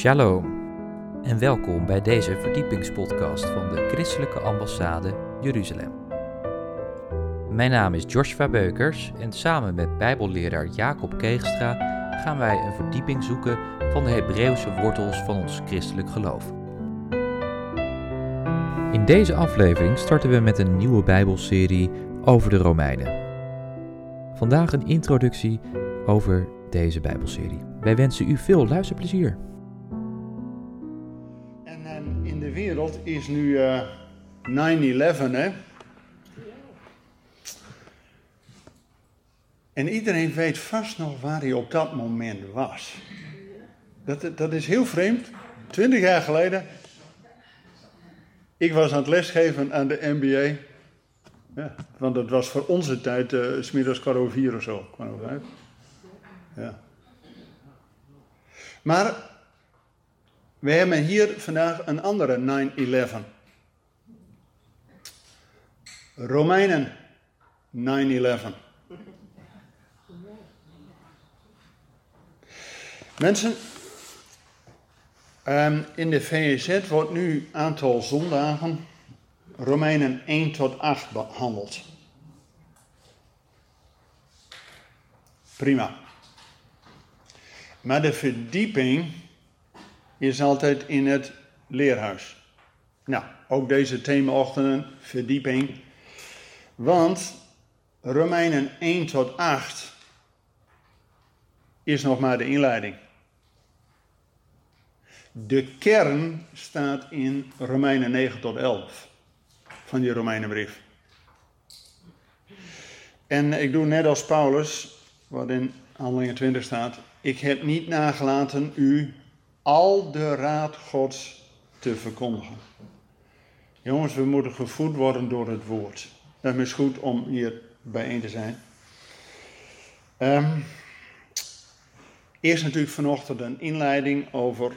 Shalom en welkom bij deze verdiepingspodcast van de Christelijke Ambassade Jeruzalem. Mijn naam is Joshua Beukers en samen met Bijbelleraar Jacob Keegstra gaan wij een verdieping zoeken van de Hebreeuwse wortels van ons christelijk geloof. In deze aflevering starten we met een nieuwe Bijbelserie over de Romeinen. Vandaag een introductie over deze Bijbelserie. Wij wensen u veel luisterplezier. Is nu eh 9-11, hè? En iedereen weet vast nog waar hij op dat moment was. Dat, dat is heel vreemd. Twintig jaar geleden. Ik was aan het lesgeven aan de MBA. Ja, want dat was voor onze tijd, eh smiddags kwart over vier of zo. kwam uit. Ja. Maar we hebben hier vandaag een andere 9-11. Romeinen 9-11. Mensen, ehm, in de VZ wordt nu aantal zondagen Romeinen 1 tot 8 behandeld. Prima. Maar de verdieping is altijd in het leerhuis. Nou, ook deze themaochtenden, verdieping. Want Romeinen 1 tot 8 is nog maar de inleiding. De kern staat in Romeinen 9 tot 11 van die Romeinenbrief. En ik doe net als Paulus, wat in Handelingen 20 staat. Ik heb niet nagelaten u al de raad Gods te verkondigen. Jongens, we moeten gevoed worden door het woord. Dat is goed om hier bijeen te zijn. Ehm, eerst natuurlijk vanochtend een inleiding over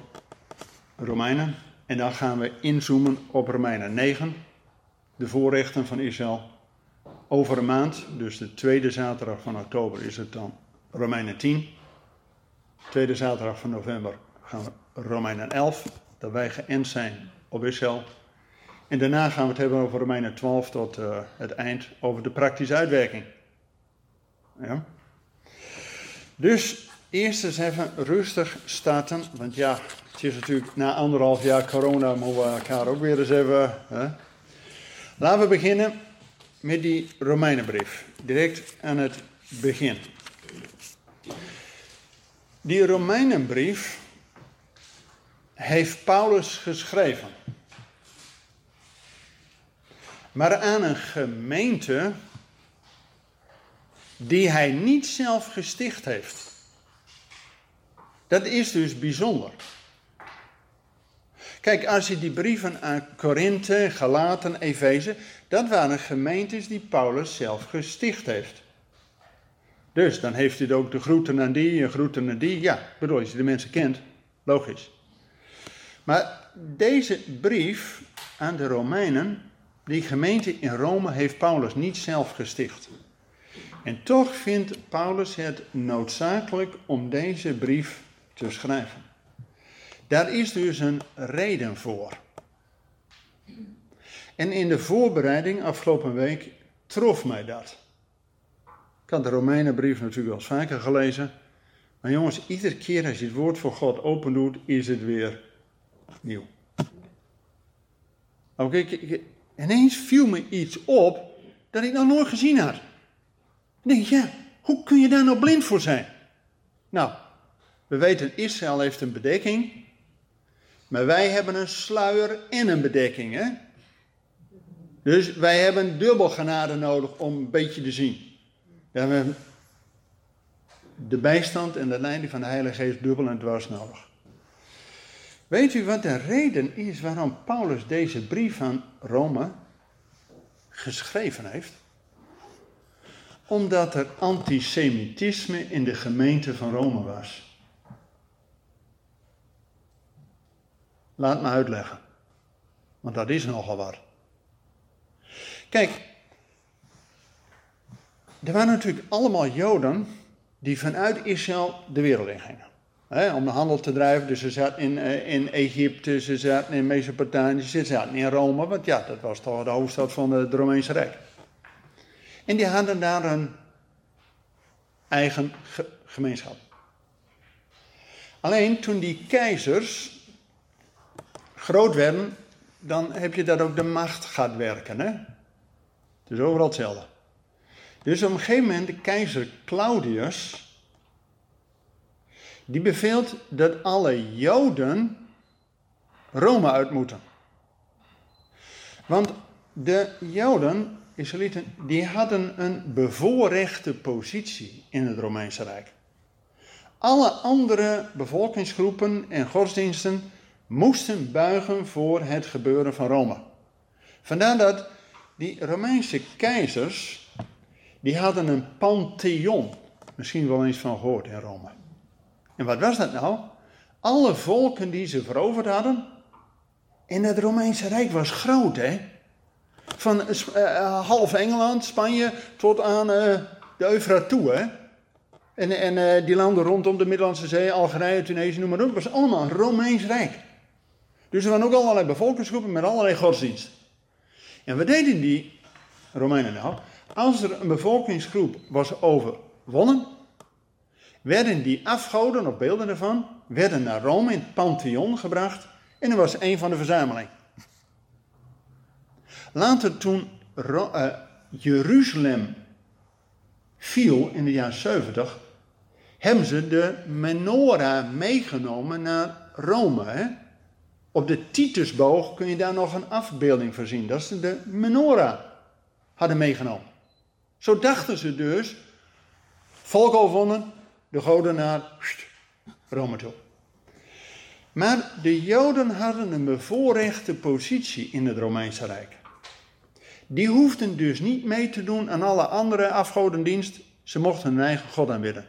Romeinen. En dan gaan we inzoomen op Romeinen 9. De voorrechten van Israël. Over een maand, dus de tweede zaterdag van oktober, is het dan Romeinen 10. Tweede zaterdag van november gaan we Romeinen 11, dat wij geënt zijn op Israël. En daarna gaan we het hebben over Romeinen 12 tot uh, het eind, over de praktische uitwerking. Ja. Dus eerst eens even rustig starten, want ja, het is natuurlijk na anderhalf jaar corona moeten we elkaar ook weer eens even... Hè. Laten we beginnen met die Romeinenbrief, direct aan het begin. Die Romeinenbrief heeft Paulus geschreven. Maar aan een gemeente die hij niet zelf gesticht heeft. Dat is dus bijzonder. Kijk, als je die brieven aan Korinthe, Galaten, Efeze, dat waren gemeentes die Paulus zelf gesticht heeft. Dus dan heeft hij ook de groeten aan die en groeten aan die. Ja, bedoel, als je de mensen kent, logisch. Maar deze brief aan de Romeinen, die gemeente in Rome, heeft Paulus niet zelf gesticht. En toch vindt Paulus het noodzakelijk om deze brief te schrijven. Daar is dus een reden voor. En in de voorbereiding afgelopen week trof mij dat. Ik had de Romeinenbrief natuurlijk wel eens vaker gelezen. Maar jongens, iedere keer als je het woord voor God open doet, is het weer nieuw. Okay, ineens viel me iets op dat ik nog nooit gezien had. Ik denk, ja, hoe kun je daar nou blind voor zijn? Nou, we weten, Israël heeft een bedekking. Maar wij hebben een sluier en een bedekking, hè? Dus wij hebben dubbel genade nodig om een beetje te zien. We hebben de bijstand en de leiding van de Heilige Geest dubbel en dwars nodig. Weet u wat de reden is waarom Paulus deze brief aan Rome geschreven heeft? Omdat er antisemitisme in de gemeente van Rome was. Laat me uitleggen. Want dat is nogal wat. Kijk, er waren natuurlijk allemaal Joden die vanuit Israël de wereld in gingen. Hè, om de handel te drijven. Dus ze zaten in, uh, in Egypte, ze zaten in Mesopotamië, ze zaten in Rome, want ja, dat was toch de hoofdstad van het Romeinse Rijk. En die hadden daar een eigen gemeenschap. Alleen toen die keizers groot werden, dan heb je dat ook de macht gaat werken. Hè? Het is overal hetzelfde. Dus op een gegeven moment, de keizer Claudius, die beveelt dat alle Joden Rome uit moeten. Want de Joden, Israëlieten, die hadden een bevoorrechte positie in het Romeinse Rijk. Alle andere bevolkingsgroepen en godsdiensten moesten buigen voor het gebeuren van Rome. Vandaar dat die Romeinse keizers, die hadden een pantheon, misschien wel eens van gehoord in Rome. En wat was dat nou? Alle volken die ze veroverd hadden, en het Romeinse Rijk was groot, hè? Van uh, half Engeland, Spanje, tot aan de Eufraat toe, hè? En, en die landen rondom de Middellandse Zee, Algerije, Tunesië, noem maar op, was allemaal Romeins Rijk. Dus er waren ook allerlei bevolkingsgroepen met allerlei godsdiensten. En wat deden die Romeinen nou? Als er een bevolkingsgroep was overwonnen, werden die afgoden, of beelden ervan, werden naar Rome in het Pantheon gebracht en er was een van de verzameling. Later toen uh, Jeruzalem viel in de jaren 70, hebben ze de menorah meegenomen naar Rome. Hè? Op de Titusboog kun je daar nog een afbeelding van zien. Dat is de menorah hadden meegenomen. Zo dachten ze dus, volk overwonnen, de goden naar Rome toe. Maar de Joden hadden een bevoorrechte positie in het Romeinse Rijk. Die hoefden dus niet mee te doen aan alle andere afgodendienst. Ze mochten hun eigen God aanbidden.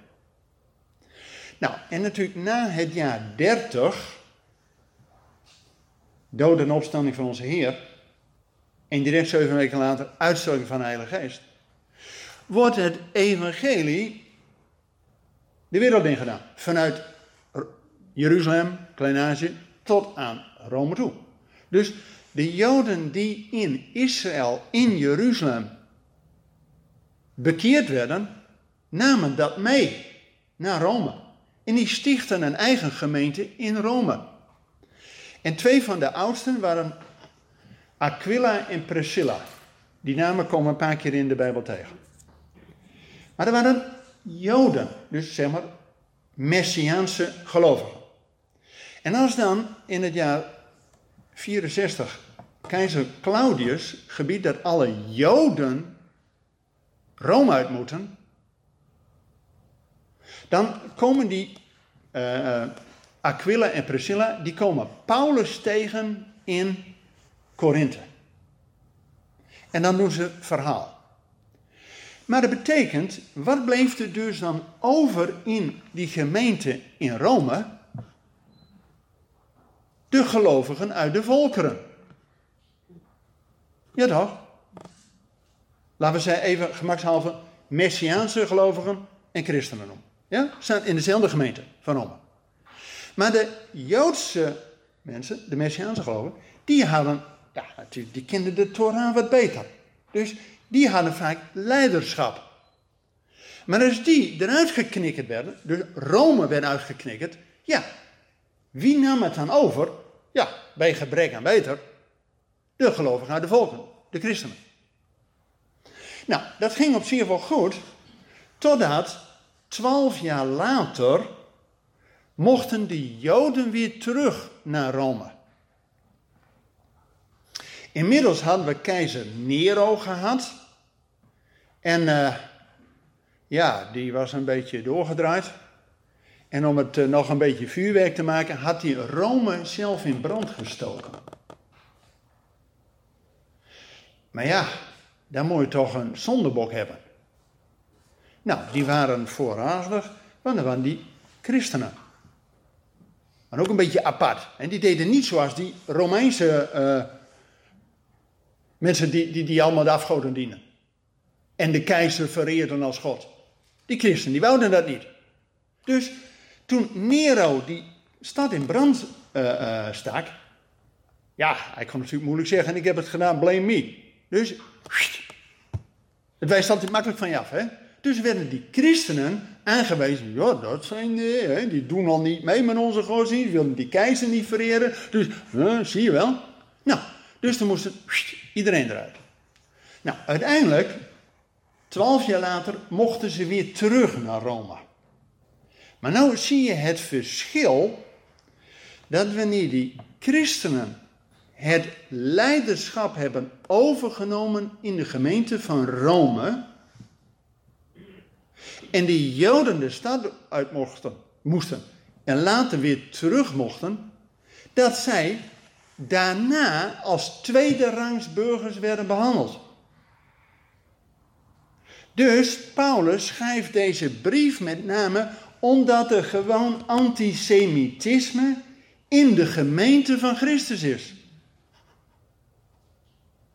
Nou, en natuurlijk na het jaar 30, dood en opstanding van onze Heer, en direct zeven weken later uitstorting van de Heilige Geest, wordt het evangelie de wereld ingedaan. Vanuit Jeruzalem, Klein-Azië, tot aan Rome toe. Dus de Joden die in Israël, in Jeruzalem, bekeerd werden, namen dat mee naar Rome. En die stichten een eigen gemeente in Rome. En twee van de oudsten waren Aquila en Priscilla. Die namen komen een paar keer in de Bijbel tegen. Maar er waren Joden, dus zeg maar Messiaanse gelovigen. En als dan in het jaar 64 keizer Claudius gebiedt dat alle Joden Rome uit moeten, dan komen die uh, Aquila en Priscilla, die komen Paulus tegen in Korinthe. En dan doen ze verhaal. Maar dat betekent, wat bleef er dus dan over in die gemeente in Rome? De gelovigen uit de volkeren. Ja toch? Laten we ze even gemakshalve Messiaanse gelovigen en christenen noemen. Ja? Staan in dezelfde gemeente van Rome. Maar de Joodse mensen, de Messiaanse gelovigen, die hadden, ja natuurlijk, die kenden de Torah wat beter. Dus die hadden vaak leiderschap. Maar als die eruit geknikkerd werden, dus Rome werd uitgeknikkerd, ja, wie nam het dan over? Ja, bij gebrek aan beter, de gelovigen uit de volken, de christenen. Nou, dat ging op zich wel goed, totdat twaalf jaar later mochten de Joden weer terug naar Rome. Inmiddels hadden we keizer Nero gehad. En uh, ja, die was een beetje doorgedraaid. En om het uh, nog een beetje vuurwerk te maken, had hij Rome zelf in brand gestoken. Maar ja, dan moet je toch een zondebok hebben. Nou, die waren voorradig, want dat waren die christenen. Maar ook een beetje apart. En die deden niet zoals die Romeinse uh, mensen die, die, die allemaal de afgoden dienen. En de keizer vereerden als God. Die christenen, die wouden dat niet. Dus Toen Nero die stad in brand uh, stak, ja, hij kon natuurlijk moeilijk zeggen, ik heb het gedaan, blame me. Dus, het wijst altijd makkelijk van je af, hè. Dus werden die christenen aangewezen, ja, dat zijn de, hè, die doen al niet mee met onze godsdienst, willen die keizer niet vereren. Dus, zie je wel. Nou, dus dan moest iedereen eruit. Nou, uiteindelijk, twaalf jaar later, mochten ze weer terug naar Rome. Maar nou zie je het verschil dat wanneer die christenen het leiderschap hebben overgenomen in de gemeente van Rome en die Joden de stad uit mochten, moesten en later weer terug mochten, dat zij daarna als tweede rangs burgers werden behandeld. Dus Paulus schrijft deze brief met name omdat er gewoon antisemitisme in de gemeente van Christus is.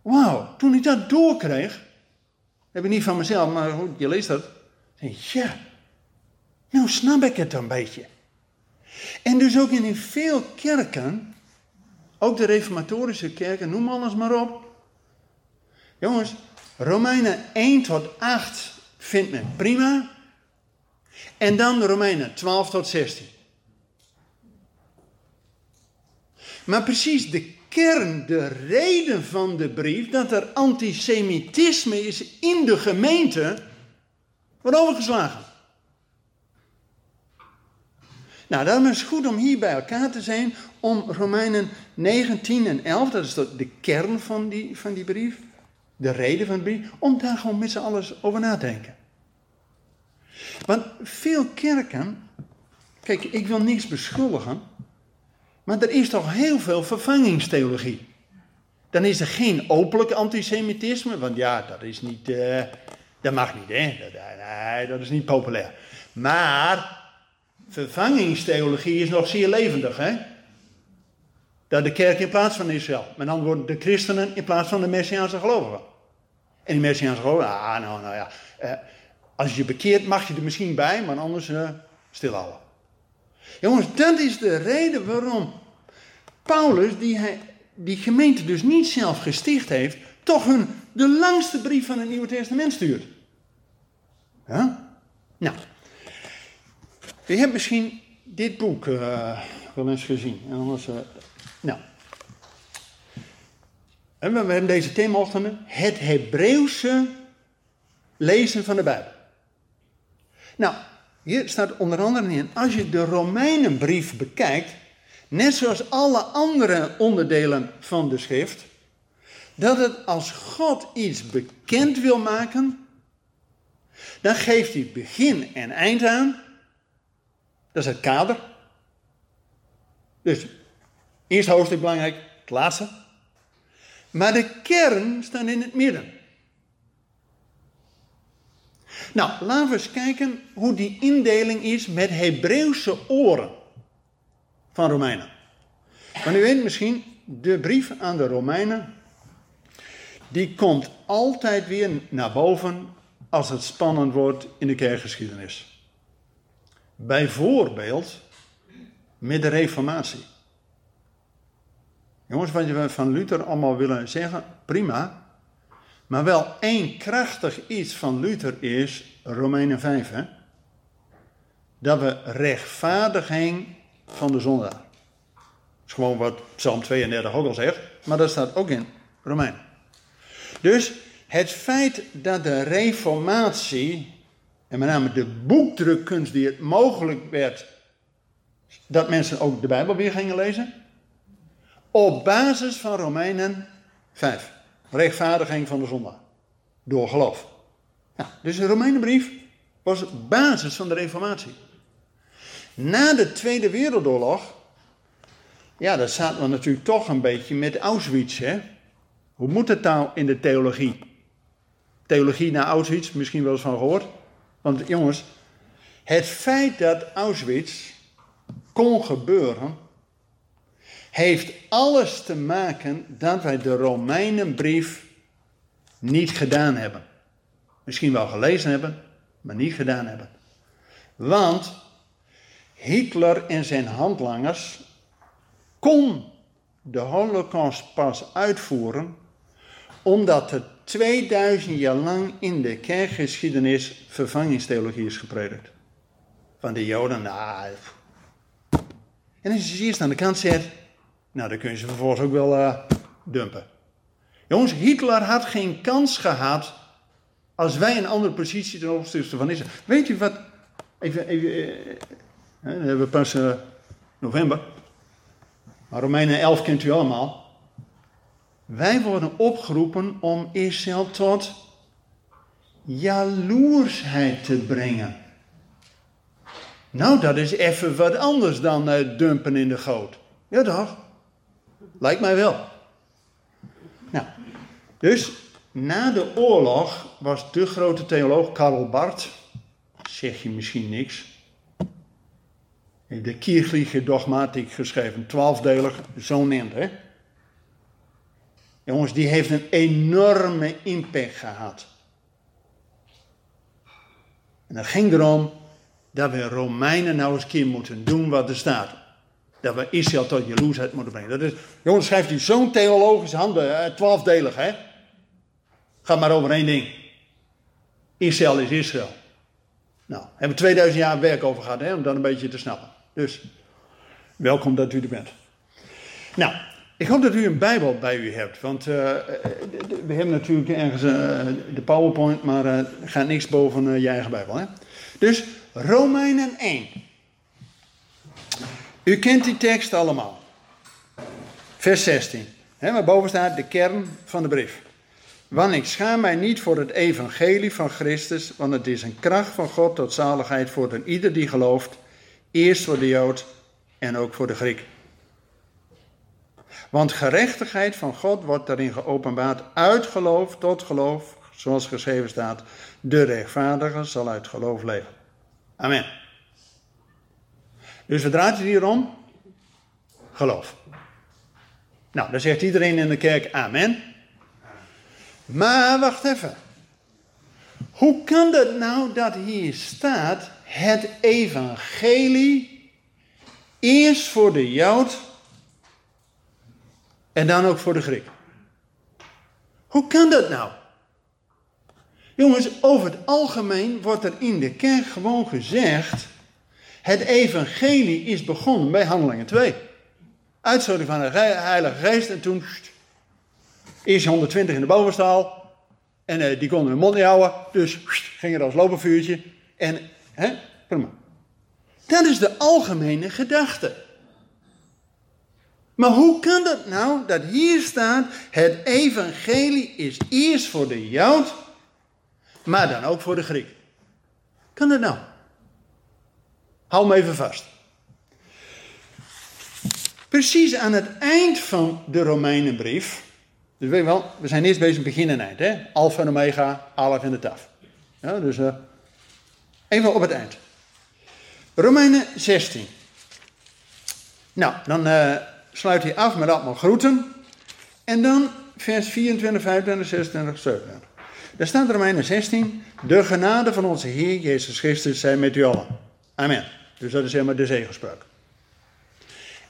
Wauw, toen ik dat doorkreeg, heb ik niet van mezelf, maar je leest dat. Ja, nou snap ik het een beetje. En dus ook in veel kerken, ook de reformatorische kerken, noem alles maar op. Jongens, Romeinen 1 tot 8 vindt men prima. En dan Romeinen 12 tot 16. Maar precies de kern, de reden van de brief, dat er antisemitisme is in de gemeente, wordt overgeslagen. Nou, dan is het goed om hier bij elkaar te zijn, om Romeinen 19 en 11, dat is de kern van die, van die brief, de reden van de brief, om daar gewoon met z'n allen over na te denken. Want veel kerken, kijk, ik wil niks beschuldigen, maar er is toch heel veel vervangingstheologie. Dan is er geen openlijk antisemitisme, want ja, dat is niet, uh, dat mag niet, hè? Dat, nee, dat is niet populair. Maar vervangingstheologie is nog zeer levendig, hè? Dat de kerk in plaats van Israël. Met andere woorden, de christenen in plaats van de Messiaanse gelovigen. En die Messiaanse gelovigen, ah, nou, nou ja. Uh, als je bekeert mag je er misschien bij, maar anders uh, stilhouden. Jongens, dat is de reden waarom Paulus, die hij, die gemeente dus niet zelf gesticht heeft, toch hun de langste brief van het Nieuwe Testament stuurt. Nou, je hebt misschien dit boek uh, wel eens gezien. En anders, uh, nou. En we hebben deze themaochtenden het Hebreeuwse lezen van de Bijbel. Nou, hier staat onder andere in, als je de Romeinenbrief bekijkt, net zoals alle andere onderdelen van de schrift, dat het als God iets bekend wil maken, dan geeft hij begin en eind aan. Dat is het kader. Dus, eerst hoofdstuk belangrijk, het laatste. Maar de kern staat in het midden. Nou, laten we eens kijken hoe die indeling is met Hebreeuwse oren van Romeinen. Want u weet misschien, de brief aan de Romeinen, die komt altijd weer naar boven als het spannend wordt in de kerkgeschiedenis. Bijvoorbeeld met de Reformatie. Jongens, wat we van Luther allemaal willen zeggen, prima. Maar wel één krachtig iets van Luther is Romeinen 5, hè? Dat we rechtvaardiging van de zondaar. Dat is gewoon wat Psalm 32 ook al zegt, maar dat staat ook in Romein. Dus het feit dat de reformatie, en met name de boekdrukkunst die het mogelijk werd, dat mensen ook de Bijbel weer gingen lezen, op basis van Romeinen 5. Rechtvaardiging van de zondaar. Door geloof. Dus de Romeinenbrief was basis van de Reformatie. Na de Tweede Wereldoorlog, ja, dat zaten we natuurlijk toch een beetje met Auschwitz. Hè? Hoe moet het nou in de theologie? Theologie naar Auschwitz, misschien wel eens van gehoord. Want jongens, het feit dat Auschwitz kon gebeuren, heeft alles te maken dat wij de Romeinenbrief niet gedaan hebben. Misschien wel gelezen hebben, maar niet gedaan hebben. Want Hitler en zijn handlangers kon de holocaust pas uitvoeren omdat er 2000 jaar lang in de kerkgeschiedenis vervangingstheologie is gepredikt. Van de Joden, nou. En als je eerst aan de kant zet, nou dan kun je ze vervolgens ook wel uh, dumpen. Jongens, Hitler had geen kans gehad als wij een andere positie ten opzichte van Israël. Weet u wat? Even, even eh, we hebben pas uh, november. Maar Romeinen 11 kent u allemaal. Wij worden opgeroepen om Israël tot jaloersheid te brengen. Nou, dat is even wat anders dan uh, dumpen in de goot. Ja, toch? Lijkt mij wel. Nou, dus na de oorlog was de grote theoloog Karl Barth, zeg je misschien niks, de Kirchliche Dogmatik geschreven, twaalfdelig, zo'n end, hè? Jongens, die heeft een enorme impact gehad. En het ging erom dat we Romeinen nou eens keer moeten doen wat er staat. Dat we Israël tot jaloersheid moeten brengen. Dat is, jongens, schrijft u zo'n theologische handen, eh, twaalfdelig, hè? Gaat maar over één ding. Israël is Israël. Nou, hebben we 2000 jaar werk over gehad, hè, om dat een beetje te snappen. Dus, welkom dat u er bent. Nou, ik hoop dat u een Bijbel bij u hebt, want uh, we hebben natuurlijk ergens uh, de PowerPoint, maar uh, gaat niks boven je eigen Bijbel. Hè? Dus Romeinen 1. U kent die tekst allemaal. Vers 16. Hè, maar boven staat de kern van de brief. Want ik schaam mij niet voor het evangelie van Christus, want het is een kracht van God tot zaligheid voor ieder die gelooft, eerst voor de Jood en ook voor de Griek. Want gerechtigheid van God wordt daarin geopenbaard uit geloof tot geloof, zoals geschreven staat, de rechtvaardige zal uit geloof leven. Amen. Dus we draaien het hier om? Geloof. Nou, dan zegt iedereen in de kerk amen. Maar wacht even. Hoe kan het nou dat hier staat het evangelie eerst voor de Jood en dan ook voor de Griek? Hoe kan dat nou? Jongens, over het algemeen wordt er in de kerk gewoon gezegd: het evangelie is begonnen bij Handelingen 2. Uitstorting van de Heilige Geest en toen Eerst 120 in de bovenstaal. En uh, die konden hun mond niet houden. Dus ging er als lopenvuurtje. En, hè, prima. Dat is de algemene gedachte. Maar hoe kan dat nou dat hier staat: het evangelie is eerst voor de Jood, maar dan ook voor de Griek? Kan dat nou? Hou me even vast. Precies aan het eind van de Romeinenbrief dus weet je wel, we zijn eerst bezig begin en eind. Hè? Alpha en omega, alef en de taf. Dus uh, even op het eind. Romeinen 16. Nou, dan uh, sluit hij af met allemaal groeten. En dan vers 24, 25, 26, 27. Daar staat Romeinen 16. De genade van onze Heer Jezus Christus zijn met u allen. Amen. Dus dat is helemaal de zegelspraak.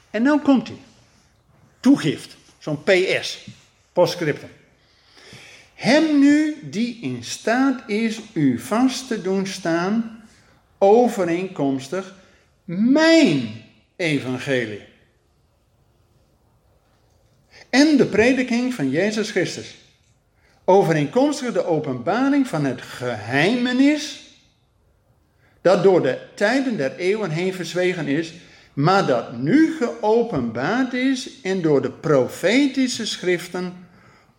En dan komt hij. Toegift. Zo'n PS. Postscriptum. Hem nu die in staat is u vast te doen staan overeenkomstig mijn evangelie. En de prediking van Jezus Christus. Overeenkomstig de openbaring van het geheimenis dat door de tijden der eeuwen heen verzwegen is, maar dat nu geopenbaard is en door de profetische schriften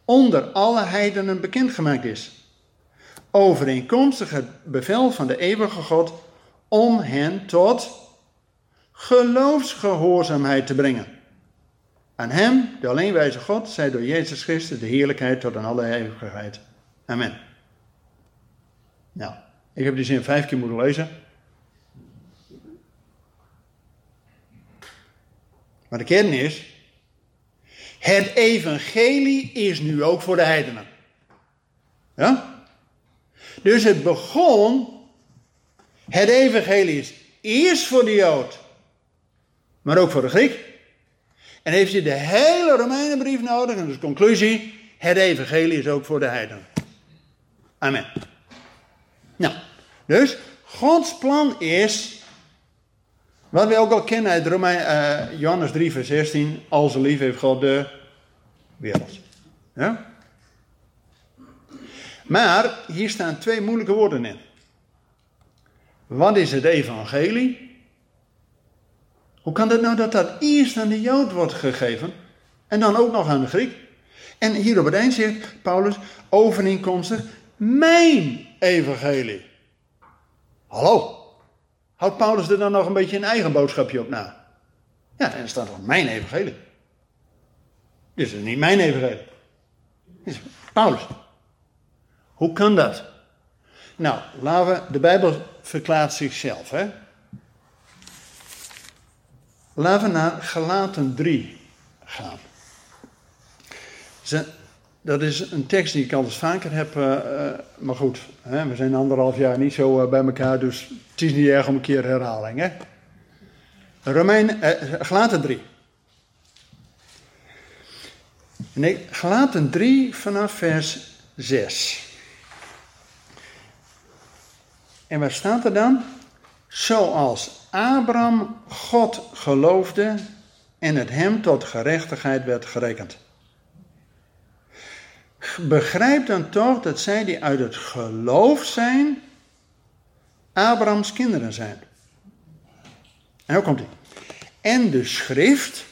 onder alle heidenen bekendgemaakt is. Overeenkomstig het bevel van de eeuwige God om hen tot geloofsgehoorzaamheid te brengen. Aan hem, de alleenwijze God, zij door Jezus Christus de heerlijkheid tot aan alle eeuwigheid. Amen. Nou, ik heb die zin vijf keer moeten lezen. Maar de kern is, het evangelie is nu ook voor de heidenen. Ja? Dus het begon, het evangelie is eerst voor de Jood, maar ook voor de Griek. En heeft hij de hele Romeinenbrief nodig. En dus conclusie, het evangelie is ook voor de heidenen. Amen. Nou, dus Gods plan is, wat we ook al kennen uit Romein, uh, Johannes 3 vers 16, als lief heeft God de wereld. Ja? Maar hier staan twee moeilijke woorden in. Wat is het evangelie? Hoe kan het nou dat dat eerst aan de Jood wordt gegeven en dan ook nog aan de Griek? En hier op het eind zegt Paulus overeenkomstig mijn evangelie. Hallo, houdt Paulus er dan nog een beetje een eigen boodschapje op na? Ja, en er staat toch mijn evangelie. Dit is niet mijn evangelie. Dit is Paulus. Hoe kan dat? Nou, laten we, de Bijbel verklaart zichzelf. Hè? Laten we naar Galaten 3 gaan. Dat is een tekst die ik al vaker heb, uh, maar goed, hè, we zijn anderhalf jaar niet zo uh, bij elkaar, dus het is niet erg om een keer herhaling. Hè? Romein, Galaten 3. Nee, Galaten 3 vanaf vers 6. En waar staat er dan? Zoals Abraham God geloofde en het hem tot gerechtigheid werd gerekend. Begrijp dan toch dat zij die uit het geloof zijn, Abrahams kinderen zijn. En hoe komt hij? En de schrift,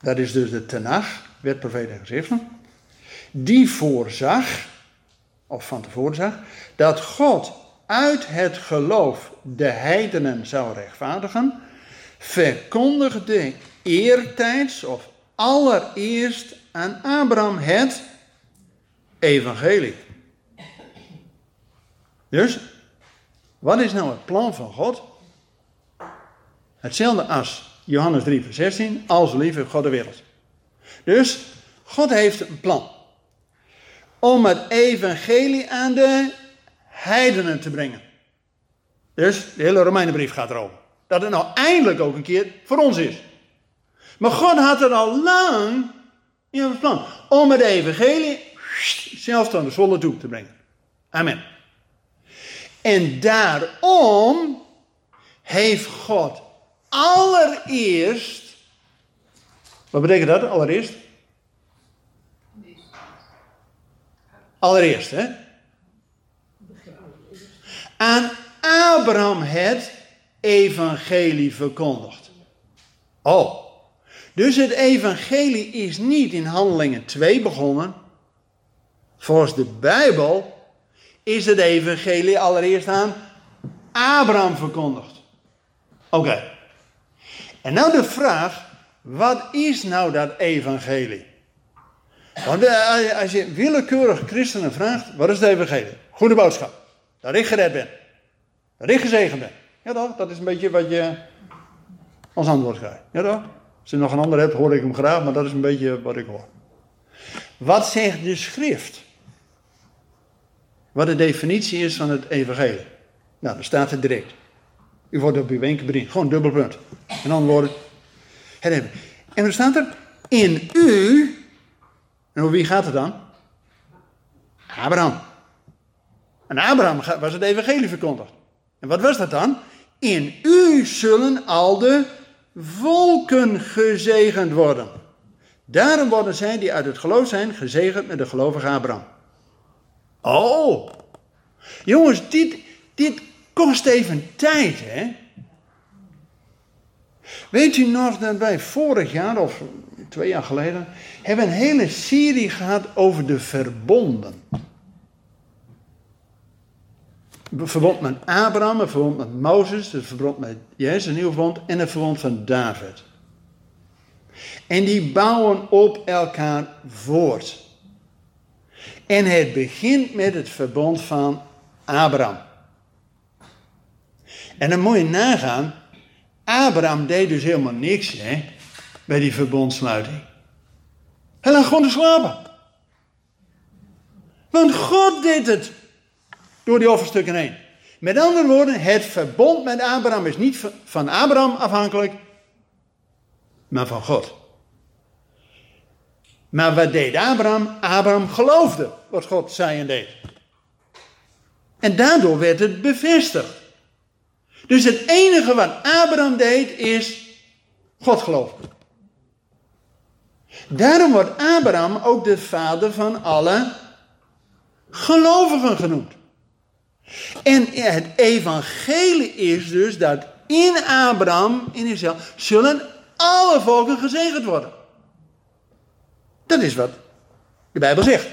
dat is dus de Tenach, wet, profeet en geschriften, die voorzag, of van tevoren zag, dat God uit het geloof de heidenen zou rechtvaardigen, verkondigde eertijds of allereerst aan Abraham het evangelie. Dus, wat is nou het plan van God? Hetzelfde als Johannes 3, vers 16, als lieve God de wereld. Dus, God heeft een plan om het evangelie aan de heidenen te brengen. Dus de hele Romeinenbrief gaat erover. Dat het nou eindelijk ook een keer voor ons is. Maar God had er al lang in het plan om het evangelie zelfs aan de toe te brengen. Amen. En daarom heeft God allereerst. Wat betekent dat allereerst? Allereerst, hè? Aan Abraham het evangelie verkondigd. Oh, dus het evangelie is niet in Handelingen 2 begonnen. Volgens de Bijbel is het evangelie allereerst aan Abraham verkondigd. Oké. En nou de vraag, wat is nou dat evangelie? Want eh, als je willekeurig christenen vraagt, wat is het evangelie? Goede boodschap. Dat ik gered ben. Dat ik gezegend ben. Ja toch? Dat is een beetje wat je als antwoord krijgt. Ja toch? Als je nog een ander hebt, hoor ik hem graag, maar dat is een beetje wat ik hoor. Wat zegt de schrift? Wat de definitie is van het evangelie. Nou, dan staat het direct. U wordt op uw wenken bediend. Gewoon dubbel punt. In andere woorden, het En dan staat er, in u, en over wie gaat het dan? Abraham. En Abraham was het evangelie verkondigd. En wat was dat dan? In u zullen al de volken gezegend worden. Daarom worden zij die uit het geloof zijn gezegend met de gelovige Abraham. Oh, jongens, dit, dit kost even tijd, hè? Weet u nog dat wij vorig jaar, of twee jaar geleden, hebben een hele serie gehad over de verbonden verbond met Abraham, een verbond met Mozes, het verbond met Jezus, een nieuw verbond, en het verbond van David. En die bouwen op elkaar voort. En het begint met het verbond van Abraham. En dan moet je nagaan, Abraham deed dus helemaal niks hè, bij die verbondsluiting. Hij lag gewoon te slapen. Want God deed het door die offerstukken heen. Met andere woorden, het verbond met Abraham is niet van Abraham afhankelijk, maar van God. Maar wat deed Abraham? Abraham geloofde wat God zei en deed. En daardoor werd het bevestigd. Dus het enige wat Abraham deed is God geloven. Daarom wordt Abraham ook de vader van alle gelovigen genoemd. En het evangelie is dus dat in Abraham, in Israël, zullen alle volken gezegend worden. Dat is wat de Bijbel zegt.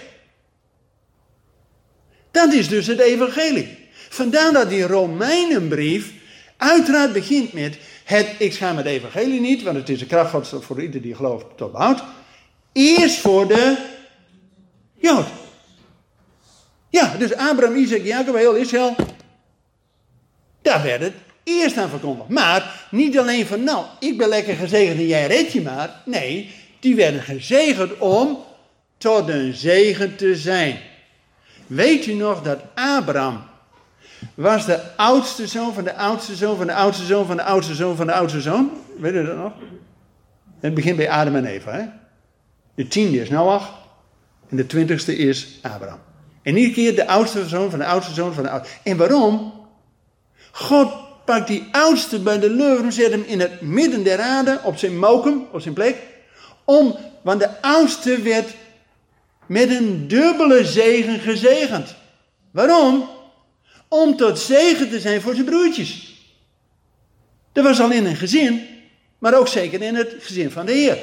Dat is dus het evangelie. Vandaar dat die Romeinenbrief uiteraard begint met het, ik met het evangelie niet, want het is een kracht voor ieder die gelooft tot behoud. Eerst voor de Jood. Ja, dus Abraham, Isaac, Jacob, heel Israël. Daar werd het eerst aan verkondigd. Maar niet alleen van, nou, ik ben lekker gezegend en jij red je maar. Nee, die werden gezegend om tot een zegen te zijn. Weet u nog dat Abraham was de oudste zoon van de oudste zoon van de oudste zoon van de oudste zoon van de oudste zoon? Weet u dat nog? Het begint bij Adam en Eva. Hè? De tiende is Noach en de twintigste is Abraham. En iedere keer de oudste zoon van de oudste zoon van de oudste. En waarom? God pakt die oudste bij de leuven en zet hem in het midden der aarde, op zijn mokum, op zijn plek. Om, want de oudste werd met een dubbele zegen gezegend. Waarom? Om tot zegen te zijn voor zijn broertjes. Dat was al in een gezin, maar ook zeker in het gezin van de Heer.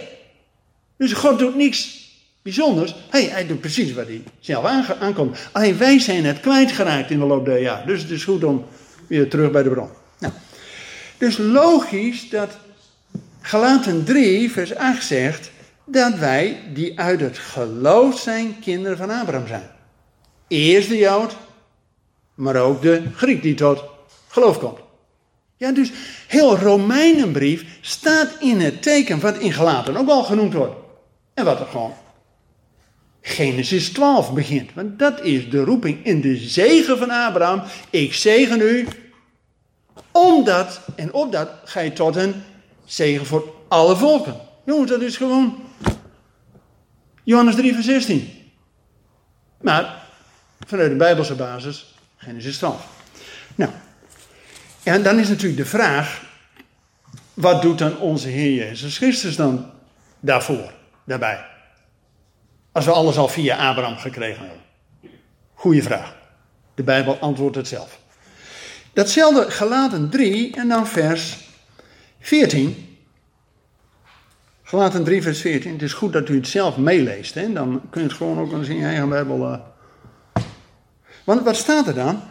Dus God doet niks bijzonders. Hij, doet precies wat hij zelf aankomt. Alleen wij zijn het kwijtgeraakt in de loop der jaren. Dus het is goed om weer terug bij de bron. Nou, dus logisch dat Galaten 3, vers 8 zegt dat wij die uit het geloof zijn kinderen van Abraham zijn. Eerst de Jood, maar ook de Griek die tot geloof komt. Ja, dus heel Romeinenbrief staat in het teken wat in Galaten ook al genoemd wordt. En wat er gewoon Genesis 12 begint. Want dat is de roeping in de zegen van Abraham. Ik zegen u, omdat en opdat ga je tot een zegen voor alle volken. Jongens, dat is gewoon Johannes 3 vers 16. Maar vanuit de Bijbelse basis Genesis 12. Nou, en dan is natuurlijk de vraag, wat doet dan onze Heer Jezus Christus dan daarvoor, daarbij? Als we alles al via Abraham gekregen hebben. Goeie vraag. De Bijbel antwoordt het zelf. Datzelfde gelaten 3 en dan vers 14. Gelaten 3 vers 14. Het is goed dat u het zelf meeleest. Hè? Dan kun je het gewoon ook eens in je eigen Bijbel... Uh... Want wat staat er dan?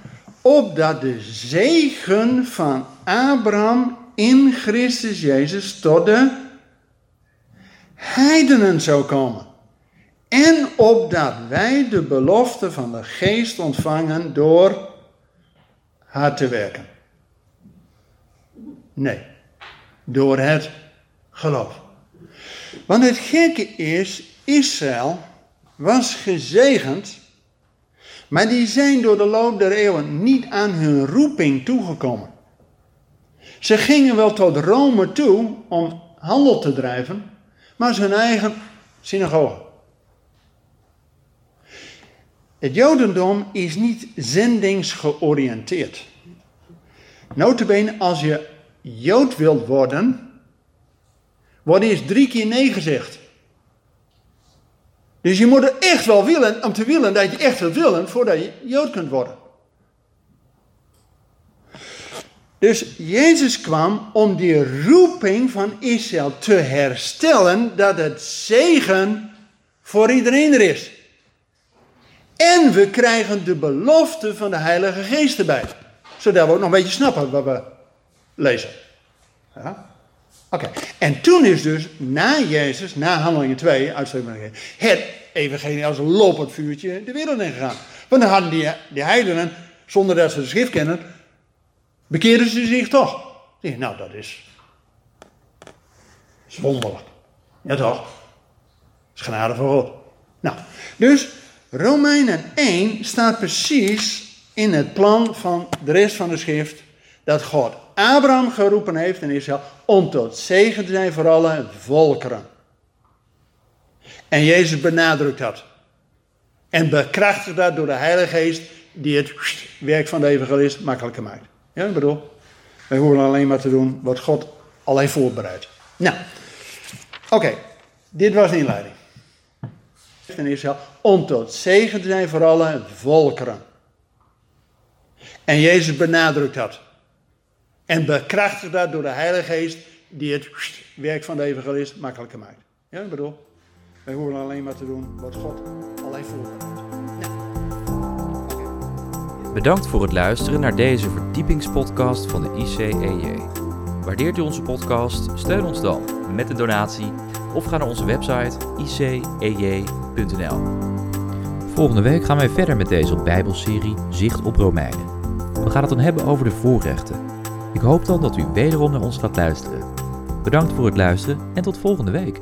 Opdat de zegen van Abraham in Christus Jezus tot de heidenen zou komen. En opdat wij de belofte van de geest ontvangen door haar te werken. Nee, door het geloof. Want het gekke is, Israël was gezegend, maar die zijn door de loop der eeuwen niet aan hun roeping toegekomen. Ze gingen wel tot Rome toe om handel te drijven, maar ze hun eigen synagoge. Het Jodendom is niet zendingsgeoriënteerd. Notabene, als je Jood wilt worden, wordt eerst drie keer nee gezegd. Dus je moet er echt wel willen, om te willen dat je echt wilt willen, voordat je Jood kunt worden. Dus Jezus kwam om die roeping van Israël te herstellen, dat het zegen voor iedereen er is. En we krijgen de belofte van de Heilige Geest erbij. Zodat we ook nog een beetje snappen wat we lezen. Ja? Oké, en toen is dus na Jezus, na Handelingen 2, uitstekend het evangelie als een lopend vuurtje de wereld ingegaan. Want dan hadden die, die heidenen, zonder dat ze de schrift kennen, bekeerden ze zich toch. Nou, dat is, is wonderlijk. Ja toch? Dat is genade van God. Nou, dus Romeinen 1 staat precies in het plan van de rest van de schrift dat God Abraham geroepen heeft in Israël om tot zegen te zijn voor alle volkeren. En Jezus benadrukt dat. En bekrachtigt dat door de Heilige Geest die het werk van de evangelist makkelijker maakt. Ja, ik bedoel, wij hoeven alleen maar te doen wat God al heeft voorbereid. Nou, oké, dit was de inleiding. In Israël om tot zegen te zijn voor alle volkeren. En Jezus benadrukt dat. En bekrachtigt dat door de Heilige Geest die het werk van de evangelist makkelijker maakt. Ja, ik bedoel, wij hoeven alleen maar te doen wat God al heeft. Bedankt voor het luisteren naar deze verdiepingspodcast van de ICEJ. Waardeert u onze podcast? Steun ons dan met een donatie of ga naar onze website icej.nl. Volgende week gaan wij verder met deze Bijbelserie Zicht op Romeinen. We gaan het dan hebben over de voorrechten. Ik hoop dan dat u wederom naar ons gaat luisteren. Bedankt voor het luisteren en tot volgende week.